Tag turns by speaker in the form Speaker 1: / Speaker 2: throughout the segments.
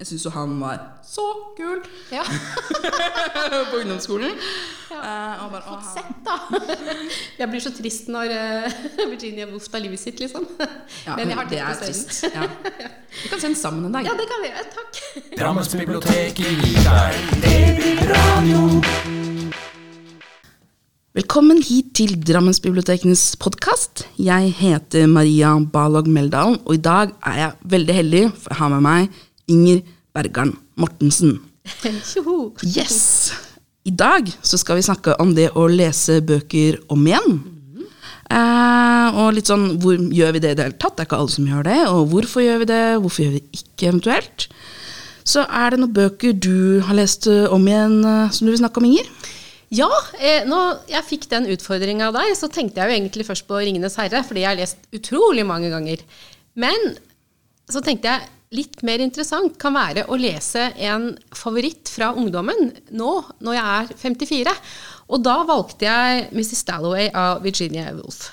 Speaker 1: Jeg syns jo han var så kul
Speaker 2: Ja.
Speaker 1: på ungdomsskolen.
Speaker 2: Ja.
Speaker 1: uh, og bare,
Speaker 2: Fått
Speaker 1: han-
Speaker 2: sett, da. Jeg blir så trist når eh, Virginia Woolf tar livet sitt, liksom.
Speaker 1: ja,
Speaker 2: Men jeg har
Speaker 1: det er trist. Ja. Vi kan se den sammen en dag.
Speaker 2: Ja, det kan vi. Takk.
Speaker 3: Gir deg.
Speaker 1: Velkommen hit til Drammensbibliotekenes podkast. Jeg heter Maria Balog Meldalen, og i dag er jeg veldig heldig, for jeg har med meg Inger Bergeren Mortensen. Yes! I dag så skal vi snakke om det å lese bøker om igjen. Eh, og litt sånn, hvor gjør vi det i det hele tatt? Det er ikke alle som gjør det. Og hvorfor gjør vi det? Hvorfor gjør vi det ikke, eventuelt? Så er det noen bøker du har lest eh, om igjen eh, som du vil snakke om, Inger?
Speaker 2: Ja, eh, når jeg fikk den utfordringa av deg, så tenkte jeg jo egentlig først på 'Ringenes herre', fordi jeg har lest utrolig mange ganger. Men så tenkte jeg litt mer interessant kan være å lese en favoritt fra ungdommen nå når jeg er 54. Og da valgte jeg 'Mrs. Dalloway' av Virginia Woolf.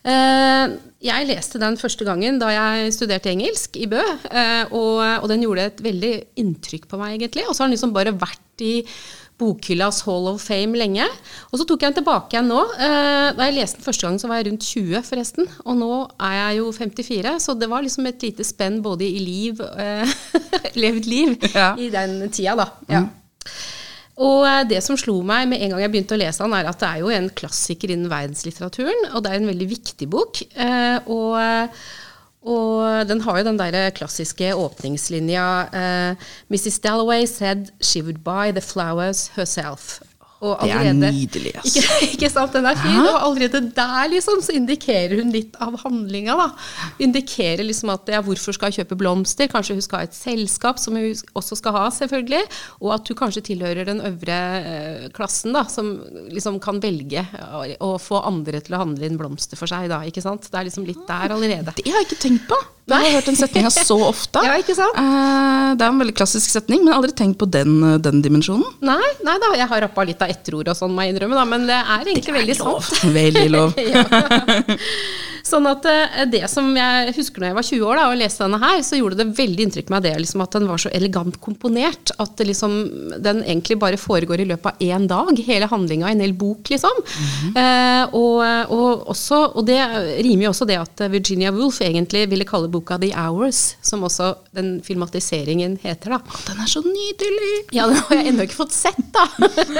Speaker 2: Eh, jeg leste den første gangen da jeg studerte engelsk i Bø, eh, og, den gjorde et veldig inntrykk på meg, egentlig. Og så har den liksom bare vært i bokhyllas Hall of Fame lenge. Og så tok jeg den tilbake igjen nå. Eh, da jeg leste den første gang, så var jeg rundt 20, forresten. Og nå er jeg jo 54, så det var liksom et lite spenn både i liv eh, Levd liv
Speaker 1: Ja.
Speaker 2: i den tida, da. Ja. Og eh, det som slo meg med en gang jeg begynte å lese den, er at det er jo en klassiker innen verdenslitteraturen, og det er en veldig viktig bok. Eh, og, og den har jo den der klassiske åpningslinja uh, Mrs. Dalloway said she would buy the flowers herself. Og
Speaker 1: Det er nydelig, ass.
Speaker 2: Ikke, ikke sant, den er fin. Og allerede der liksom, så indikerer hun litt av handlinga. da. Indikerer liksom at ja, hvorfor skal hun kjøpe blomster? Kanskje hun skal ha et selskap, som hun også skal ha, selvfølgelig. Og at hun kanskje tilhører den øvre eh, klassen, da, som liksom kan velge å, å få andre til å handle inn blomster for seg. da, ikke sant? Det er liksom litt der allerede.
Speaker 1: Det har jeg ikke tenkt på. Jeg har hørt den setninga så ofte.
Speaker 2: Ja, ikke sant?
Speaker 1: Eh, det er en veldig klassisk setning, men aldri tenkt på den, eh, den dimensjonen.
Speaker 2: Nei, nei da, jeg har rappa litt av etterord og sånn, må jeg innrømme, da, men det er egentlig veldig sant.
Speaker 1: Veldig lov.
Speaker 2: Sånn at eh, det som jeg husker når jeg var 20 år da, og leste denne her, så gjorde det veldig inntrykk på meg det liksom, at den var så elegant komponert. At liksom, den egentlig bare foregår i løpet av én dag. Hele handlinga i en hel bok, liksom. eh, og, og, også, og det rimer jo også det at Virginia Woolf egentlig ville kalle boka The Hours, som også den filmatiseringen heter. da.
Speaker 1: Den er så nydelig!
Speaker 2: Ja, den har jeg ennå ikke fått sett, da.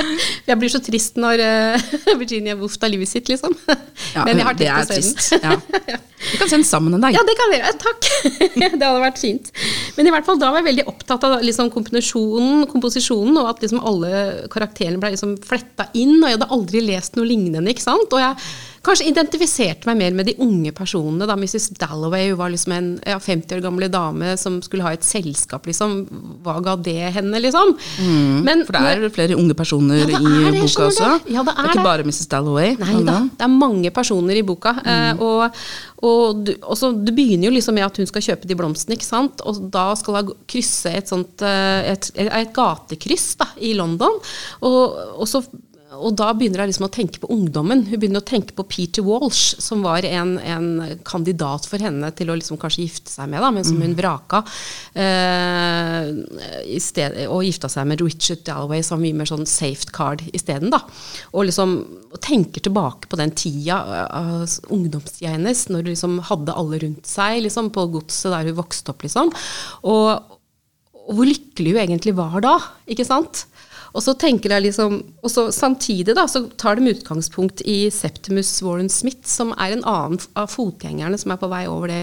Speaker 2: Jeg blir så trist når eh, Virginia Woolf tar livet sitt, liksom.
Speaker 1: Ja,
Speaker 2: Men jeg har tenkt å se den.
Speaker 1: Ja. Vi kan se den sammen en dag.
Speaker 2: Ja, det kan vi gjøre. Takk. Det hadde vært fint. Men i hvert fall da var jeg veldig opptatt av liksom komposisjonen, komposisjonen, og at liksom alle karakterene ble liksom fletta inn. Og jeg hadde aldri lest noe lignende. ikke sant? Og jeg kanskje identifiserte meg mer med de unge personene. da Mrs. Dalloway var liksom en ja, 50 år gamle dame som skulle ha et selskap. liksom. Hva ga det henne, liksom? Men
Speaker 1: Mm. For det er flere unge personer
Speaker 2: Ja,
Speaker 1: i
Speaker 2: er det,
Speaker 1: boka også.
Speaker 2: Det. Ja, det er
Speaker 1: ikke
Speaker 2: det.
Speaker 1: bare Mrs. Dalloway.
Speaker 2: Nei da, det er mange personer i boka. eh, og og du, også, du, begynner jo liksom med at hun skal kjøpe de blomstene, ikke sant? og da skal hun krysse et sånt et, et, et gatekryss da, i London. Og, og, så, og da begynner hun liksom å tenke på ungdommen. Hun begynner å tenke på Peter Walsh, som var en, en kandidat for henne til å liksom kanskje gifte seg med, da, men som hun vraka. Eh, i sted, og gifta seg med Richard Dalloway, som var mye mer sånn safe card isteden. Og liksom og tenker tilbake på den tida av ungdomstida hennes, når hun liksom hadde alle rundt seg liksom, på godset der hun vokste opp. liksom. Og, og hvor lykkelig hun egentlig var da. ikke sant? Og så tenker jeg liksom, og så Samtidig da, så tar de utgangspunkt i Septimus Warren Smith, som er en annen av fotgjengerne som er på vei over det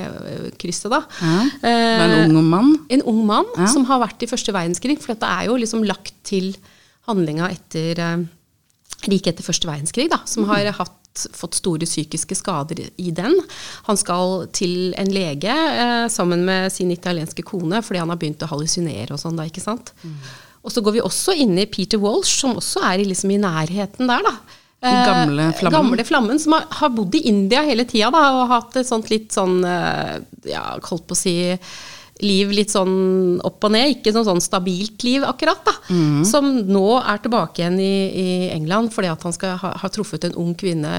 Speaker 2: krysset. da.
Speaker 1: Ja.
Speaker 2: Eh,
Speaker 1: en ung mann.
Speaker 2: en ung mann
Speaker 1: Ja.
Speaker 2: som har vært i første verdenskrig. For dette er jo liksom lagt til handlinga etter eh, like etter første verdenskrig, da, som har hatt, fått store psykiske skader i den. Han skal til en lege eh, sammen med sin italienske kone fordi han har begynt å hallusinere og sånn. da, ikke sant? Og så går vi også inn i Peter Walsh, som også er liksom, i nærheten der. da.
Speaker 1: Gamle
Speaker 2: Eh,
Speaker 1: flammen.
Speaker 2: Gamle flammen, som har, har bodd i India hele tida og og hatt et sånt litt sånn eh, Ja, holdt på å si liv litt sånn opp og ned, ikke sånn, sånn stabilt liv akkurat, da. Som nå er tilbake igjen i, i England fordi at han skal ha, har truffet en ung kvinne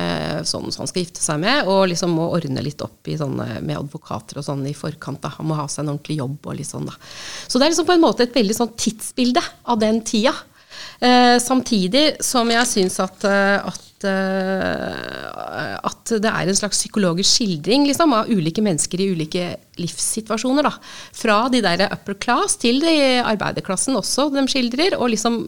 Speaker 2: sånn, som han skal gifte seg med, og liksom må ordne litt opp i sånne, med advokater og sånn i forkant. da. Han må ha seg en ordentlig jobb og litt sånn, da. Så det er liksom på en måte et veldig sånn tidsbilde av den tida. Eh, samtidig som jeg syns at, eh, at, at det er en slags psykologisk skildring liksom, av ulike mennesker i ulike livssituasjoner. Da. Fra de der upper class til de arbeiderklassen også de skildrer. og liksom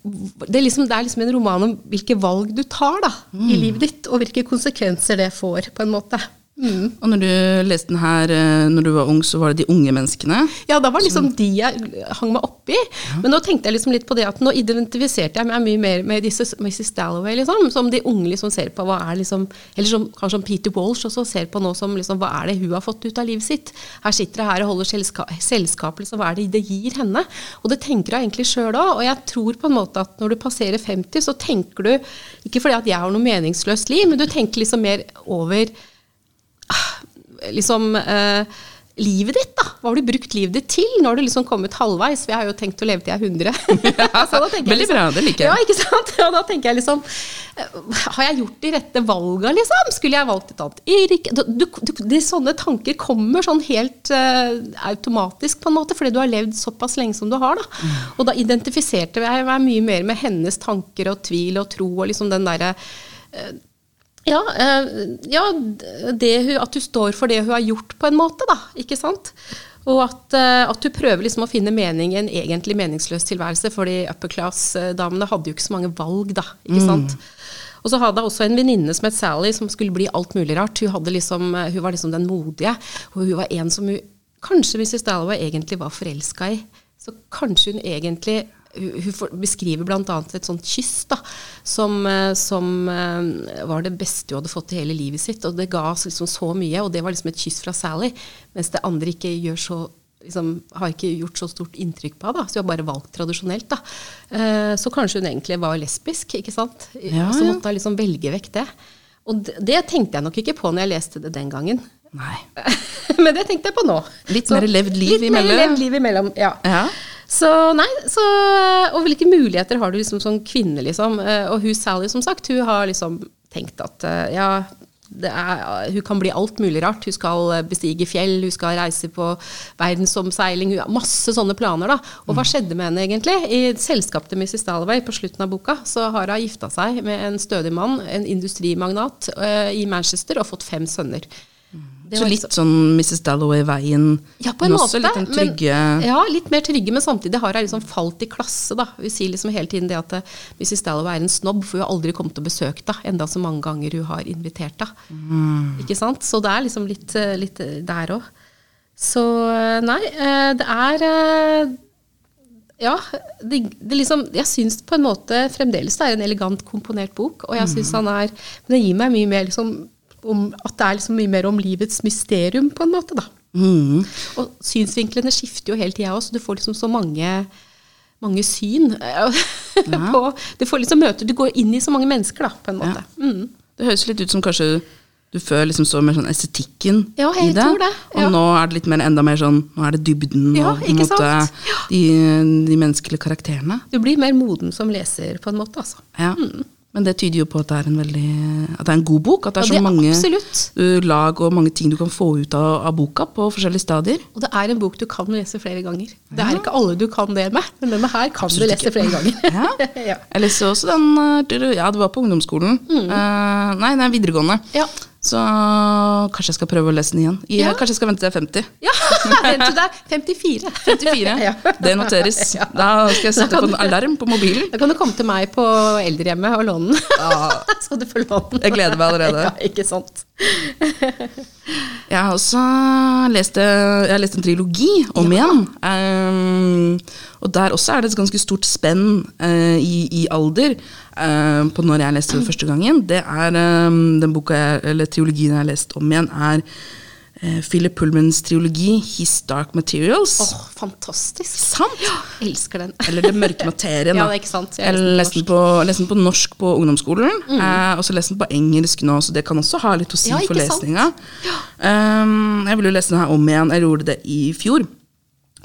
Speaker 2: det er, liksom, det er liksom en roman om hvilke valg du tar da, i livet ditt, og hvilke konsekvenser det får, på en måte. Mm.
Speaker 1: Og når du leste den her eh, når du var ung, så var det de unge menneskene.
Speaker 2: Ja, da var liksom de jeg hang meg oppi. Men nå tenkte jeg liksom litt på det at nå identifiserte jeg meg mye mer med disse Mrs. Dalloway, liksom. Som de unge liksom ser på hva er liksom Eller som, kanskje som Peter Walsh også ser på nå som liksom hva er det hun har fått ut av livet sitt. Her sitter hun her og holder selska selskap liksom, hva er det det gir henne? Og det tenker hun egentlig sjøl òg. Og jeg tror på en måte at når du passerer 50, så tenker du Ikke fordi at jeg har noe meningsløst liv, men du tenker liksom mer over liksom eh, livet ditt, da. Hva har du brukt livet ditt til? Nå har du liksom kommet halvveis. Vi har jo tenkt å leve til jeg er 100. Så da jeg
Speaker 1: Veldig
Speaker 2: liksom,
Speaker 1: bra, det liker jeg.
Speaker 2: Ja, ikke sant? Ja, da tenker jeg liksom eh, Har jeg gjort de rette valga, liksom? Skulle jeg valgt et annet yrke? Du, du, de sånne tanker kommer sånn helt uh, automatisk, på en måte, fordi du har levd såpass lenge som du har. da.
Speaker 1: Mm.
Speaker 2: Og da identifiserte jeg meg mye mer med hennes tanker og tvil og tro og liksom den derre ja, eh, ja det, hun- at du står for det hun har gjort, på en måte, da. Ikke sant? Og at, eh, at du prøver liksom å finne mening i en egentlig meningsløs tilværelse, for de upper class-damene hadde jo ikke så mange valg, da. Ikke sant? Og så hadde jeg også en venninne som het Sally, som skulle bli alt mulig rart. Hun, liksom, hun var liksom den modige, og hun var en som hun kanskje Mrs. Dalloway egentlig var forelska i. Så kanskje hun egentlig hun hun beskriver bl.a. et sånt kyss da, som, eh, som eh, var det beste hun hadde fått i hele livet sitt. Og det ga liksom så mye, og det var liksom et kyss fra Sally. Mens det andre ikke gjør så liksom, har ikke gjort så stort inntrykk på henne. Så hun har bare valgt tradisjonelt. Da. Eh, så kanskje hun egentlig var lesbisk, ikke sant.
Speaker 1: Ja,
Speaker 2: så måtte hun liksom velge vekk det. Og det, det tenkte jeg nok ikke på når jeg leste det den gangen.
Speaker 1: Nei.
Speaker 2: Men det tenkte jeg på nå.
Speaker 1: Litt mer levd liv
Speaker 2: litt mer levd liv imellom. Ja.
Speaker 1: Ja.
Speaker 2: Så nei, så, Og hvilke muligheter har du liksom som kvinne, liksom? Eh, Og hun Sally, som sagt, hun har liksom tenkt at eh, ja, det er, hun kan bli alt mulig rart. Hun skal eh, bestige fjell, hun skal reise på verdensomseiling. Hun har masse sånne planer. da. Og hva skjedde med henne egentlig? I selskapet til Mrs. Dalloway på slutten av boka så har hun gifta seg med en stødig mann, en industrimagnat eh, i Manchester, og fått fem sønner. Det
Speaker 1: Så litt sånn Mrs. Dalloway-veien.
Speaker 2: ja, på en
Speaker 1: men
Speaker 2: måte.
Speaker 1: også litt den trygge
Speaker 2: Men, ja, litt mer trygge, men samtidig har hun liksom falt i klasse. da. Vi sier liksom hele tiden det at eh, Mrs. Dalloway er en snobb, for hun har aldri kommet og besøkt henne, enda så mange ganger hun har invitert henne.
Speaker 1: Mm.
Speaker 2: Ikke sant? Så det er liksom litt, eh, litt eh, der òg. Så nei, det er ja, det, det liksom, jeg syns på en måte fremdeles det er en elegant komponert bok. Og jeg synes han er Men det gir meg mye mer liksom om, at det er liksom mye mer om livets mysterium, på en måte. da.
Speaker 1: Mm.
Speaker 2: Og synsvinklene skifter jo hele tida også. Du får liksom så mange, mange syn. på, du får liksom møter, du går inn i så mange mennesker, da, på en måte. Mm.
Speaker 1: Det høres litt ut som kanskje du før liksom så mer sånn estetikken
Speaker 2: Ja,
Speaker 1: i det.
Speaker 2: det, ja.
Speaker 1: Og nå er det litt mer enda mer sånn Nå er det dybden
Speaker 2: Ja,
Speaker 1: og på en måte de, de menneskelige karakterene.
Speaker 2: Du blir mer moden som leser, på en måte. altså.
Speaker 1: Ja. Men det tyder jo på at det er en veldig At det er en god bok. At det er
Speaker 2: Ja,
Speaker 1: så mange
Speaker 2: absolutt.
Speaker 1: lag og mange ting du kan få ut av, av boka på forskjellige stadier.
Speaker 2: Og det er en bok du kan lese flere ganger. Det er ikke alle du kan det med, men denne her kan
Speaker 1: Absolutt
Speaker 2: du lese
Speaker 1: ikke.
Speaker 2: flere ganger.
Speaker 1: Ja.
Speaker 2: ja.
Speaker 1: Jeg leste også den uh, Ja, det var på ungdomsskolen. Uh, nei, nei, videregående.
Speaker 2: Ja.
Speaker 1: Så kanskje jeg skal prøve å lese den igjen. Ja,
Speaker 2: Ja.
Speaker 1: Kanskje jeg skal vente til jeg er 50.
Speaker 2: Ja, vent til er 54.
Speaker 1: 54.
Speaker 2: Ja.
Speaker 1: Det noteres. Da skal jeg sette på en alarm på mobilen.
Speaker 2: Da kan du komme til meg på eldrehjemmet og låne den. Så du får låne den.
Speaker 1: Jeg gleder meg allerede.
Speaker 2: Ja, ikke sant.
Speaker 1: Jeg har også lest, jeg har lest en trilogi om igjen. Um, og der også er det et ganske stort spenn eh, i, i alder eh, på når jeg leste det første gangen. Det er um, den boka jeg, eller trilogien jeg har lest om igjen, er eh, Philip Pullmans triologi 'His Dark Materials'.
Speaker 2: Åh, fantastisk.
Speaker 1: Sant?
Speaker 2: Elsker den.
Speaker 1: Eller 'Det mørke materien'.
Speaker 2: Ja, det er ikke sant. Jeg
Speaker 1: Jeg
Speaker 2: leste den
Speaker 1: på, leste den på norsk på ungdomsskolen, eh, og så leste den på engelsk nå, så det kan også ha litt å si
Speaker 2: Ja,
Speaker 1: for
Speaker 2: ikke
Speaker 1: Ja. Um, jeg ville jo lese den her om igjen. Jeg gjorde det i fjor.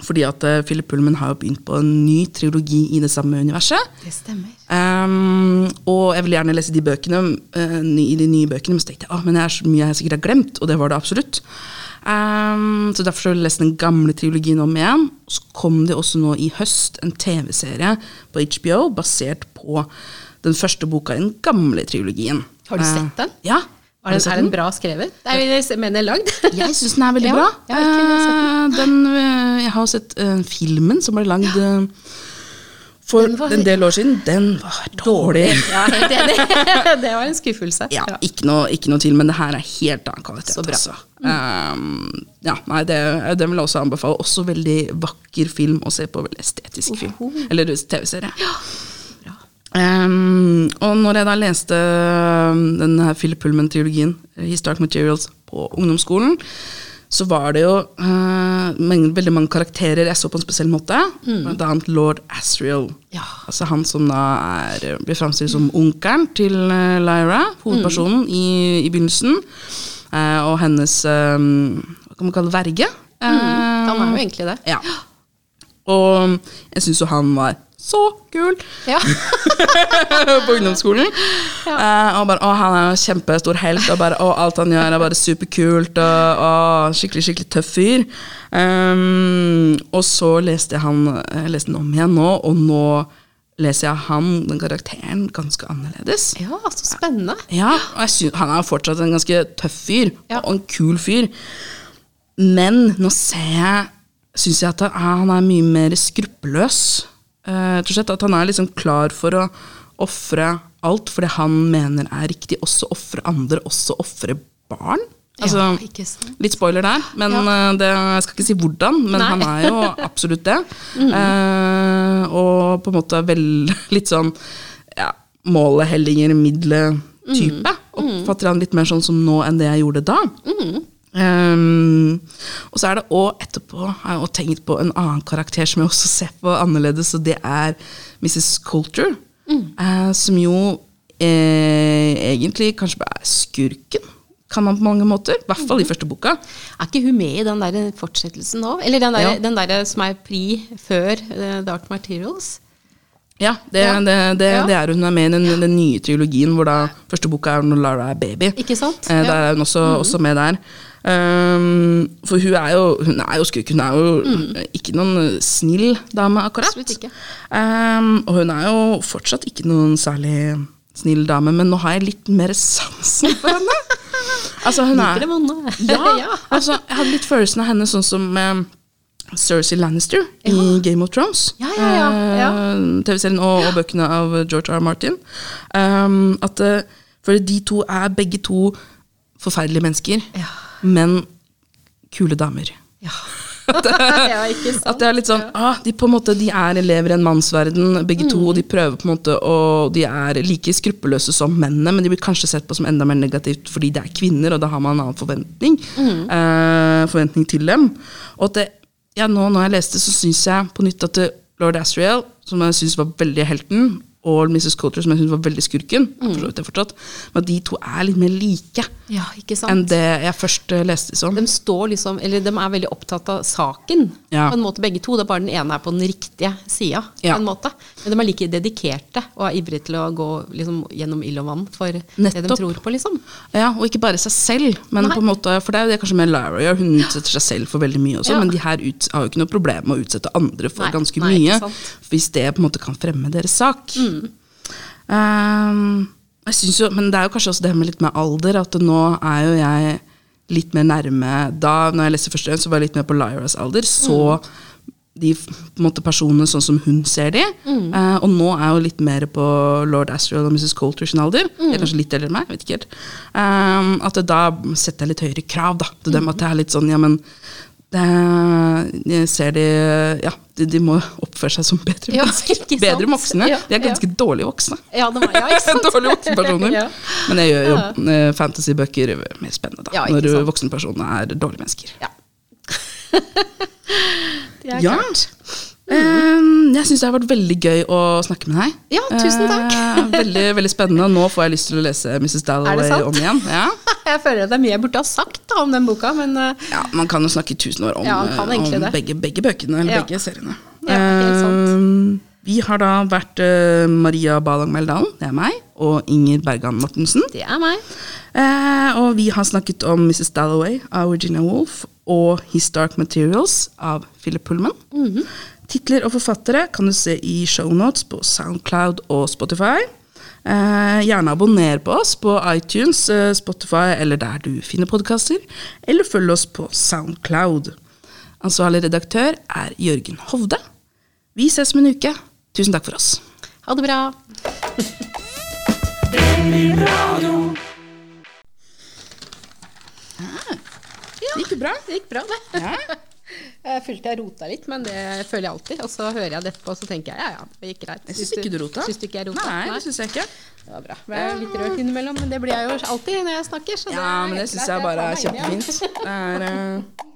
Speaker 1: Fordi at eh, Philip Pullman har jo begynt på en ny trilogi i det samme universet.
Speaker 2: Det stemmer.
Speaker 1: Um, og jeg vil gjerne lese de bøkene uh, i de nye bøkene, men så tenkte jeg ah, men det er så mye jeg sikkert har glemt, og det var det absolutt. Um, så derfor så jeg lese den gamle trilogien om igjen. Så kom det også nå i høst en TV-serie på HBO basert på den første boka i den gamle trilogien.
Speaker 2: Har du
Speaker 1: Eh,
Speaker 2: sett den?
Speaker 1: Ja.
Speaker 2: Er den, er den bra skrevet? Nei, jeg mener lagd.
Speaker 1: Jeg syns den er veldig
Speaker 2: Ja,
Speaker 1: bra.
Speaker 2: jeg har ikke sett
Speaker 1: Eh, den, eh, jeg har sett uh, filmen som ble lagd uh, for
Speaker 2: var-
Speaker 1: en del år siden. Den var dårlig.
Speaker 2: Ja, helt enig. Det var en skuffelse.
Speaker 1: Ja, ikke noe, ikke noe til, men det her er helt annen kvalitet.
Speaker 2: Så bra.
Speaker 1: Altså. Um, ja, nei, det, den vil jeg også anbefale. Også veldig vakker film å se på. Veldig estetisk film. Eller TV-serie. Um, og når jeg da leste denne den her Philip Pullman-teologien, 'Historic Materials, på ungdomsskolen, så var det jo uh, mange, veldig mange karakterer jeg så på en spesiell måte. Blant annet lord Asriel.
Speaker 2: Ja.
Speaker 1: Altså han som da er, blir framstilt som onkelen til uh, Lyra, hovedpersonen, i, i begynnelsen. Uh, og hennes um, Hva kan man kalle det? Verge.
Speaker 2: Han er jo egentlig det.
Speaker 1: Ja. Og jeg syns jo han var så kul
Speaker 2: Ja.
Speaker 1: på ungdomsskolen. Eh, og bare, å, han er jo kjempestor helt, og bare, å, alt han gjør er bare superkult. Og, og skikkelig skikkelig tøff fyr. Um, og så leste jeg han jeg leste den om igjen nå, og nå leser jeg han, den karakteren, ganske annerledes.
Speaker 2: ja, så spennende.
Speaker 1: Ja, og synes, Han er jo fortsatt en ganske tøff fyr,
Speaker 2: Ja.
Speaker 1: og en kul fyr. Men nå ser jeg Syns jeg at han han er mye mer skruppelløs. Eh, rett og slett At han er liksom klar for å ofre alt for det han mener er riktig. Også ofre andre, også ofre barn. Altså,
Speaker 2: ja.
Speaker 1: Litt spoiler der, men
Speaker 2: Ja.
Speaker 1: eh, det, jeg skal ikke si hvordan. Men
Speaker 2: Nei.
Speaker 1: han er jo absolutt det. Eh, og på en måte vel, litt sånn ja, målet hellinger middelet-type. Oppfatter han litt mer sånn som nå enn det jeg gjorde da. Um, og så er det òg etterpå har jeg også tenkt på en annen karakter som jeg også ser på annerledes, og det er Mrs. Coulter. eh, som jo eh, egentlig kanskje er skurken, kan man på mange måter. I hvert fall i første boka.
Speaker 2: Er ikke hun med i den der fortsettelsen nå? Eller den der,
Speaker 1: Ja.
Speaker 2: den der som er pri før uh, Dark Materials?
Speaker 1: Ja, det,
Speaker 2: Ja.
Speaker 1: Det, det,
Speaker 2: Ja.
Speaker 1: det er hun er med i den, den nye trilogien, hvor da første boka er når Lara er baby.
Speaker 2: Ikke sant?
Speaker 1: Eh, Der er hun også, også med der. Um, for hun er jo, hun er jo skurk. Hun er jo ikke noen snill dame, akkurat.
Speaker 2: Absolutt ikke.
Speaker 1: Um, og hun er jo fortsatt ikke noen særlig snill dame, men nå har jeg litt mer sansen for henne. Altså, hun
Speaker 2: Liker
Speaker 1: er
Speaker 2: det vonde.
Speaker 1: ja, altså, jeg hadde litt følelsen av henne sånn som eh, Cersei Lannister i Game of Thrones.
Speaker 2: Ja, ja, ja, ja.
Speaker 1: Eh, TV-serien og, og bøkene av George R. R. Martin. Um, at, eh, for de to er begge to forferdelige mennesker,
Speaker 2: Ja.
Speaker 1: men kule damer.
Speaker 2: Ja. ja, ikke?
Speaker 1: At det er litt sånn, ah, de på en måte, de er, elever i en mannsverden, begge to,
Speaker 2: Mm.
Speaker 1: og de prøver på en måte, og de er like skruppelløse som mennene, men de blir kanskje sett på som enda mer negativt fordi det er kvinner, og da har man en annen forventning,
Speaker 2: Mm.
Speaker 1: eh, forventning til dem. Og at det, ja, nå når jeg leste, så syns jeg på nytt at Lord Asriel, som jeg syns var veldig helten, og Mrs. Coulter, som jeg syns var veldig skurken,
Speaker 2: Mm.
Speaker 1: fortsatt, men de to er litt mer like
Speaker 2: Ja, ikke sant?
Speaker 1: enn det jeg først eh, leste som.
Speaker 2: De står liksom, eller de er veldig opptatt av saken,
Speaker 1: Ja.
Speaker 2: på en måte begge to. Det er bare den ene er på den riktige sida,
Speaker 1: Ja.
Speaker 2: på en måte. Men de er like dedikerte og er ivrige til å gå liksom, gjennom ild og vann for det de tror på, liksom.
Speaker 1: Ja, og ikke bare seg selv, men
Speaker 2: Nei.
Speaker 1: på en måte, for det er jo det kanskje med Lara gjør. Hun utsetter seg selv for veldig mye også, men de her ut, har jo ikke noe problem med å utsette andre for
Speaker 2: Nei,
Speaker 1: ganske
Speaker 2: nei,
Speaker 1: mye. Hvis det på en måte kan fremme deres sak.
Speaker 2: Mm.
Speaker 1: Jeg synes jo, men det er jo kanskje også det med litt med alder, at nå er jo jeg litt mer nærme Da når jeg leste første gang, så var jeg litt mer på Lyras alder. Så
Speaker 2: Mm.
Speaker 1: de måte personene sånn som hun ser de.
Speaker 2: Mm.
Speaker 1: Uh, og nå er jeg jo litt mer på lord Astrid og Mrs. Coulter sin alder.
Speaker 2: Mm.
Speaker 1: er kanskje litt eldre enn meg. vet ikke helt. Um, at da setter jeg litt høyere krav da, til dem. At det er litt sånn, ja, men det, ser de, ja, de, de må oppføre seg som bedre
Speaker 2: Ja,
Speaker 1: mennesker. Bedre voksne.
Speaker 2: Ja,
Speaker 1: De er ganske dårlige voksne.
Speaker 2: Ja, det var, ja?
Speaker 1: Dårlige voksenpersoner.
Speaker 2: Ja.
Speaker 1: Men jeg gjør jo eh, fantasybøker mer spennende, da.
Speaker 2: Ja,
Speaker 1: når
Speaker 2: sant.
Speaker 1: voksenpersonene er dårlige mennesker.
Speaker 2: Ja. det er
Speaker 1: Ja.
Speaker 2: klart.
Speaker 1: Eh, jeg syns det har vært veldig gøy å snakke med deg.
Speaker 2: Ja, tusen takk.
Speaker 1: Eh, veldig, veldig spennende. Nå får jeg lyst til å lese Mrs. Dalloway om igjen. Ja.
Speaker 2: Jeg føler at det er mye jeg burde ha sagt da, om den boka, men eh,
Speaker 1: ja, Man kan jo snakke i tusen år om,
Speaker 2: Ja,
Speaker 1: eh, om begge, begge bøkene, eller
Speaker 2: Ja.
Speaker 1: begge seriene.
Speaker 2: Ja, helt sant.
Speaker 1: Eh, vi har da vært Maria Balang Meldalen, det er meg, og Inger Bergan Mortensen.
Speaker 2: det er meg.
Speaker 1: Og vi har snakket om Mrs. Dalloway av Virginia Woolf og His Dark Materials av Philip Pullman. Titler og forfattere kan du se i shownotes på Soundcloud og Spotify. Eh, gjerne abonner på oss på iTunes, eh, Spotify eller der du finner podkaster. Eller følg oss på Soundcloud. Ansvarlig redaktør er Jørgen Hovde. Vi ses om en uke. Tusen takk for oss.
Speaker 2: Ha det bra.
Speaker 1: Det gikk bra.
Speaker 2: Det gikk bra, det. Jeg følte jeg rota litt, men det føler jeg alltid. Og så hører jeg det etterpå, og så tenker jeg ja ja, det gikk greit.
Speaker 1: Jeg syns ikke du rota.
Speaker 2: Syns du ikke jeg rota?
Speaker 1: Nei, det syns jeg ikke.
Speaker 2: Det var bra. Jeg er litt rørt innimellom, men det blir jeg jo alltid når jeg snakker. Så
Speaker 1: Ja, men det syns jeg bare er kjempefint. Det er eh,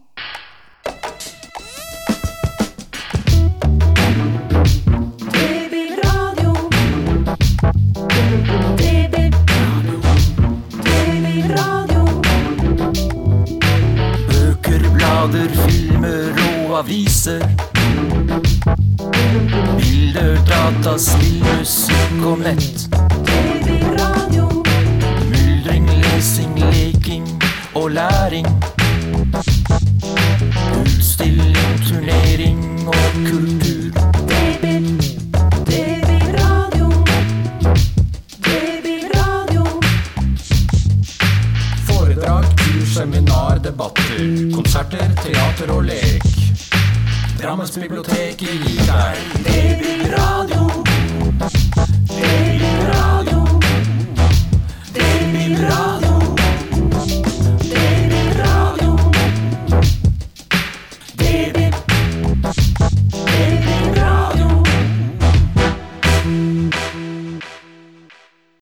Speaker 3: Drammens bibliotek gir